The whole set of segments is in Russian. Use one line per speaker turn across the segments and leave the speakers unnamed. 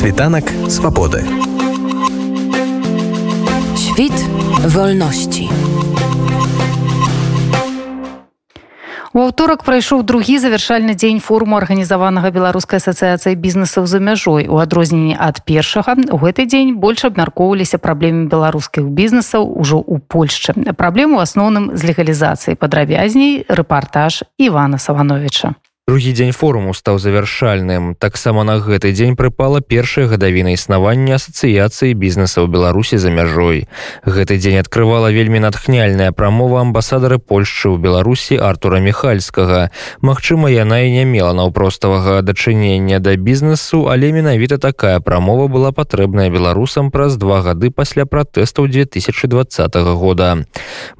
Світанак свабоды.
Świt wolności.
У аўторак прайшоў другі завяршальны дзень форуму арганізаванага беларускай асацыяцыі бізнесаў за мяжой у адрозненні ад першага у гэты дзень больш абмяркоўваліся праблемы беларускіх бізнесаў ужо ў польшчы праблему у асноўным з легалізацыяй падрабязней рэпартаж івана савановича
другі дзень форуму стаў завяршальным. Таксама на гэты дзень прыпала першая гадавіна існавання асацыяцыі бізнеса ў беларусі за мяжой. Гэты дзень открывала вельмі натхняльная прамова амбасадары польшчы ў беларусі артура міхальскага. Магчыма яна і не мела наўпроставага дачынення да бізнесу але менавіта такая прамова была патрэбная беларусам праз два гады пасля пратэстаў 2020 года.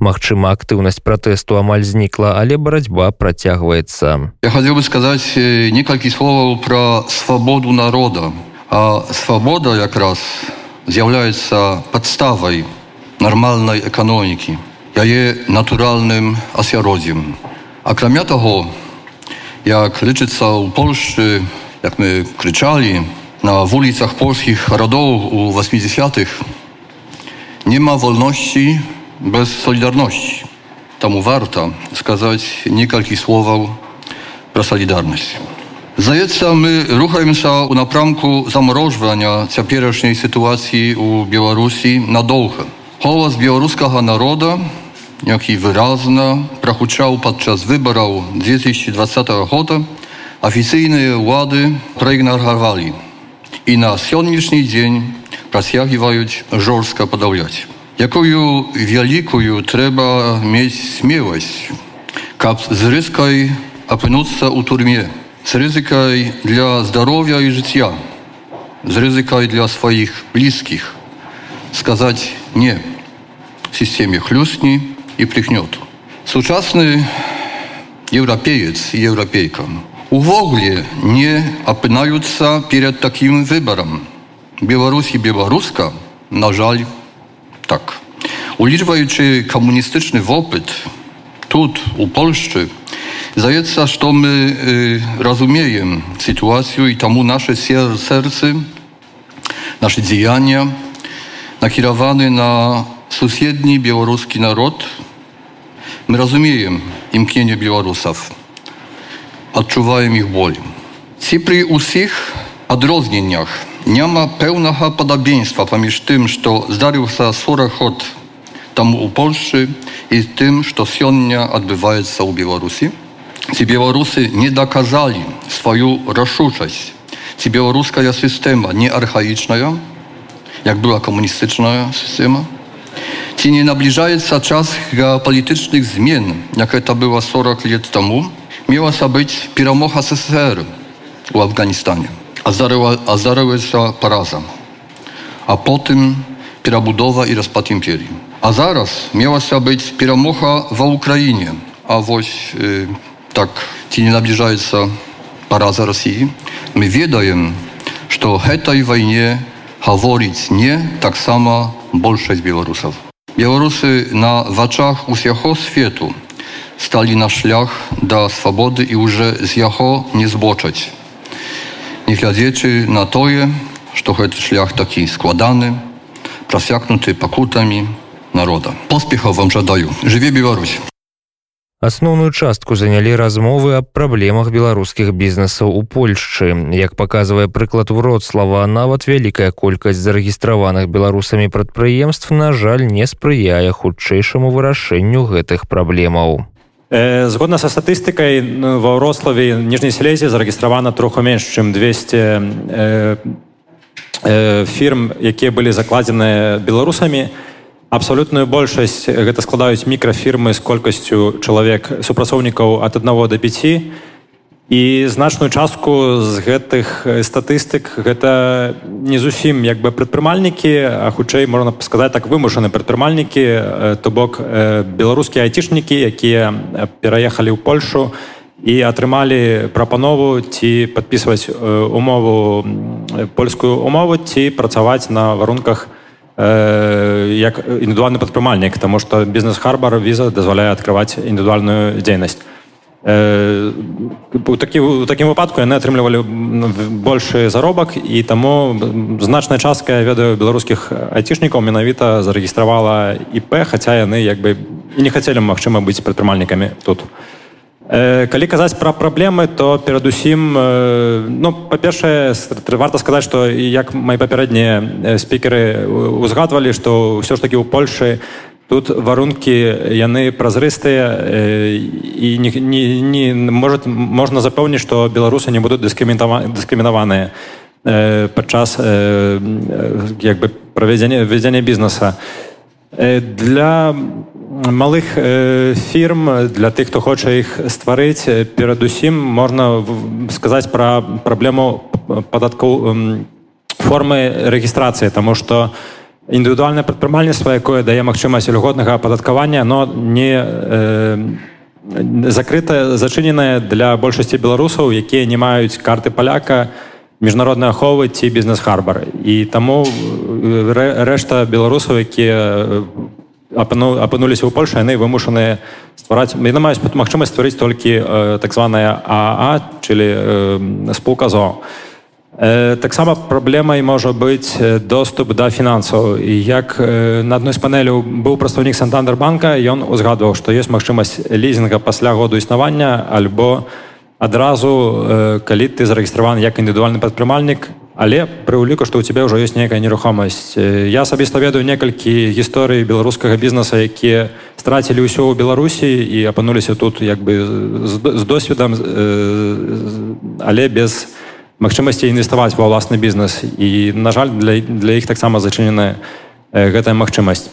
Магчыма актыўнасць пратэсту амаль знікла але барацьба працягваецца.
Я хотел бы бы сказать некалькі словаў пра свабоду народа. А свабода якраз з'яўляецца падставай нармальнай эканомікі, яе натуральным асяроддзем. Акрамя таго, як лічыцца ў Польшчы, як мы крычалі, na ulicach polskich rodołów u 80. nie ma wolności bez solidarności. Temu warto skazać niekalki słowa про солідарність. Здається, ми рухаємося у напрямку заморожування цяперашньої ситуації у Білорусі надовго. Голос білоруського народу, який виразно прохучав падчас виборів 2020 года, офіційні влади проігнорували і на сьогоднішній день протягують жорстко подавлять. Якою великою треба мати смілость, як з рискою опинуться у тюрьме с ризикой для здоровья и жития, с ризикой для своих близких сказать «не» системе хлюстни и прихнет. Сучасный европеец и европейка увогуле не опинаются перед таким выбором. Беларусь и белоруска, на жаль, так. Uliczający komunistyczny wopyt, тут, u Polszczy, Zajedca, że my y, rozumiemy sytuację i tamu nasze serce, nasze działania nakierowane na sąsiedni białoruski naród. My rozumiemy imknienie Białorusów. Odczuwałem ich ból. Ci przy wszystkich odróżnieniach nie ma pełnego podobieństwa pomiędzy tym, co zdarzył się 40 lat temu u Polski i tym, co dzisiaj odbywa się u Białorusi. Ci Białorusy nie dokazali swoją rozszuczość. Ci białoruska jest systema nie archaiczna, jak była komunistyczna systema. Ci nie nabliżaje się czas geopolitycznych zmian, jak to było 40 lat temu. Miała się być piromocha SSR w Afganistanie, a zaryła, a się porazem. A potem перабудова і распад імперіі. А miała мелася быць перамога ва ўкраіне, А вось э, так те не наближается пораза России, мы ведаем, что этой войне говорить не так само большасць беларусаў. Беларусы на вачах усяго свету стали на шлях до свободы и уже з яго не збочаць. Не глядзячы на тое, што гэты шлях такі складаны, прасякнуты пакутамі народа. Поспехаў вам жадаю. Жыве Беларусь!
Асноўную частку занялі размовы аб праблемах беларускіх бізнесаў у Польшчы. Як паказвае прыклад Вроцлава, нават вялікая колькасць зарэгістраваных беларусамі прадпрыемств, на жаль, не спрыяе хутчэйшаму вырашэнню гэтых праблемаў.
Згодна са статыстыкай ва ўрославе ніжняй селезе зарэгістравана троху менш, чым 200 фірм, якія былі закладзеныя беларусамі, абсалютную большасць гэта складаюць мікрафірмы з колькасцю чалавек супрацоўнікаў ад аднаго до 5 і значную частку з гэтых статыстык гэта не зусім як бы прадпрымальнікі а хутчэй можна сказаць так вымушаны прадпрымальнікі то бок беларускія айцішнікі якія пераехалі ў польшу і атрымалі прапанову ці падпісваць умову польскую умову ці працаваць на варунках на як индивидуальный предпринимальник, потому что бизнес-харбор виза дозволяе открывать индивидуальную дзейнасць у такі у такім выпадку яны атрымлівалі большы заробак і таму значная частка я ведаю беларускіх айцішнікаў менавіта зарэгістравала іп хаця яны як бы не хацелі магчыма быць прадпрымальнікамі тут. у калі казаць пра праблемы то перадусім ну па-першае варта сказаць што як мои папярэднія спікеры узгадвалі што ўсё ж такі ў польшы тут варункі яны празрыстыя і не, не, не может можна запэўніць што беларусы не будуць дыскрымінаваныя падчас як бы правядзення вядзення бізнеса. Для малих фірм для тих, хто хоче їх створити, передусім можна сказати про проблему податку форми регістрації, тому що індивідуальне підприємництво, яке дає можливість льготного оподаткування, воно не закрыта, зачыненая для большасці беларусаў, якія не маюць карты паляка міжнароднай аховы ці бізнес-харбар. І тому решта беларусаў, які апануліся ў Польшы яны вымушаныя ствараць яны маюць магчымасць стварыць толькі э, так званая аа чылі э, Так Э, проблема праблемай можа быць доступ до фінансаў і як э, на адной з панеляў быў прадстаўнік сантандер банка ён узгадваў што ёсць магчымасць лізінга пасля году існавання альбо одразу э, калі ты зарэгістраван як індывідуальны прадпрымальнік але прыўліку што ў цябе ўжо ёсць нейкая нерухомасць я асабіста ведаю некалькі гісторый беларускага бізнеса якія страцілі ўсё ў беларусі і апынуліся тут як бы з досведам але без магчымасці інвеставаць ва ўласны бізнес. І на жаль для, для іх таксама зачыненая гэтая магчымасць.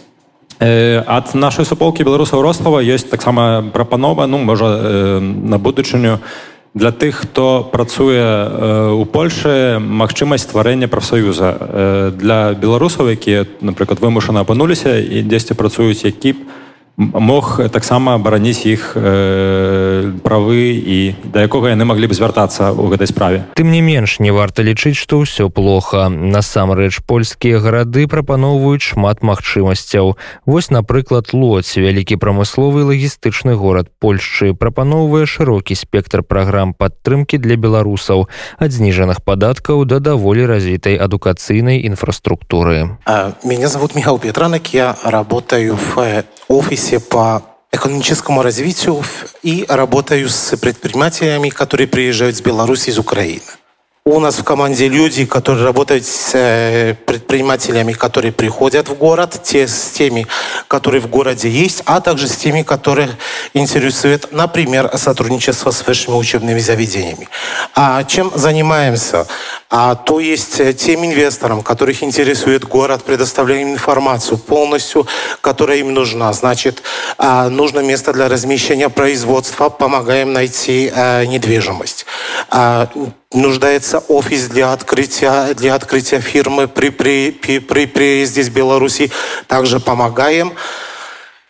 Ад нашай суполкі беларусаў ростава ёсць таксама прапанова ну можа на будучыню для тых хто працуе у Польшы магчымасць стварэння прафсаюза для беларусаў якія напрыклад вымушана апынуліся і дзесьці працуюць які мог таксама бараніць іх э, правы і да якога яны маглі б звяртацца ў гэтай справе.
Тым не менш не варта лічыць што ўсё плохо. Насамрэч польскія гарады прапаноўваюць шмат магчымасцяў. Вось напрыклад лоць вялікі прамысловы лагістычны горад польшчы прапаноўвае шырокі спектр праграм падтрымкі для беларусаў ад зніжаных падаткаў да даволі развітай адукацыйнай інфраструктуры.
А, меня зовут михаил петранак я работаю в э, офисе по экономическому развитию и работаю с предпринимателями, которые приезжают с Беларуси, из Украины. У нас в команде люди, которые работают с э, предпринимателями, которые приходят в город, те с теми, которые в городе есть, а также с теми, которые интересуют, например, сотрудничество с высшими учебными заведениями. А чем занимаемся? А, то есть э, тем инвесторам, которых интересует город, предоставляем информацию полностью, которая им нужна. Значит, а, нужно место для размещения производства, помогаем найти а, недвижимость. А, нуждается офис для открытия, для открытия фирмы при, при, при, при приезде из Беларуси. Также помогаем.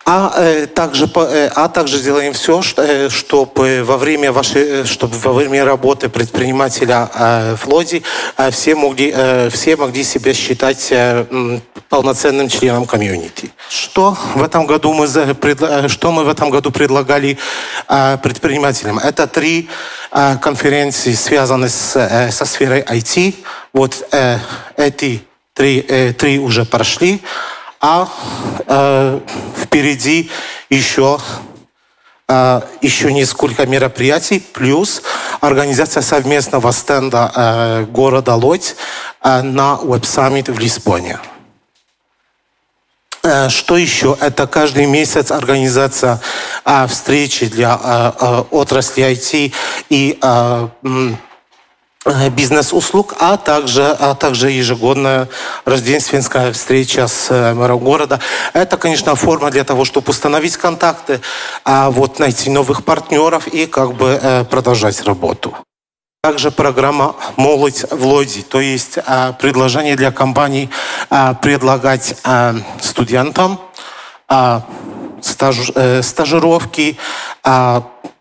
А э, также, э, а также делаем все, э, чтобы во время вашей, чтобы во время работы предпринимателя э, в Лоди э, все могли, все могли себя считать полноценным членом комьюнити. Что в этом году мы что мы в этом году предлагали э, предпринимателям? Это три конференции, связанные с, со сферой IT. Вот эти три, три уже прошли а э, впереди еще э, еще несколько мероприятий, плюс организация совместного стенда э, города Лодь э, на веб-саммит в Лисбоне. Э, что еще? Это каждый месяц организация э, встречи для э, отрасли IT и Э, бизнес-услуг, а также, а также ежегодная рождественская встреча с э, мэром города. Это, конечно, форма для того, чтобы установить контакты, а вот найти новых партнеров и как бы э, продолжать работу. Также программа «Молодь в Лоди», то есть предложение для компаний предлагать студентам стаж, стажировки,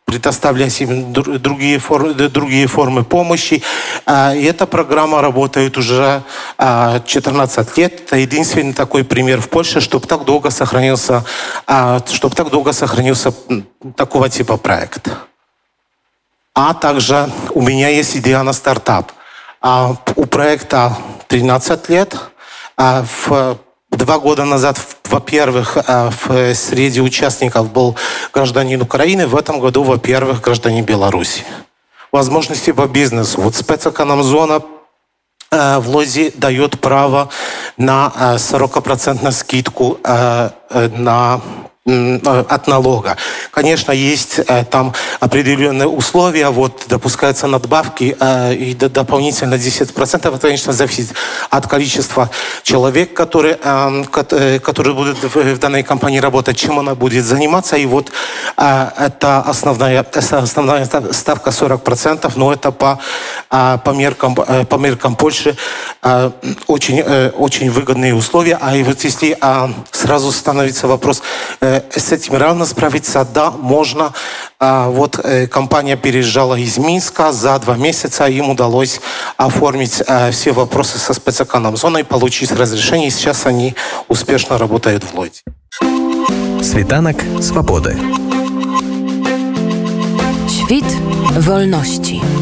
предоставлять им другие формы, другие формы помощи. А, и эта программа работает уже 14 а, лет. Это единственный такой пример в Польше, чтобы так долго сохранился, а, чтобы так долго сохранился такого типа проект. А также у меня есть идея на стартап. У проекта 13 лет. В два года назад, во-первых, в среди участников был гражданин Украины, в этом году, во-первых, гражданин Беларуси. Возможности по бизнесу. Вот спецэкономзона в Лозе дает право на 40% скидку на от налога. Конечно, есть э, там определенные условия, вот допускаются надбавки э, и дополнительно 10%. Это, конечно, зависит от количества человек, которые, эм, э, которые будут в данной компании работать, чем она будет заниматься. И вот это основная, основная ставка 40%, но это по, по, меркам, по меркам Польши очень, очень выгодные условия. А и вот если сразу становится вопрос, с этим реально справиться, да, можно. Вот э, компания переезжала из Минска за два месяца, им удалось оформить э, все вопросы со спецэконом-зоной, получить разрешение, и сейчас они успешно работают в Лоде.
Світанок свободы. Świt wolności.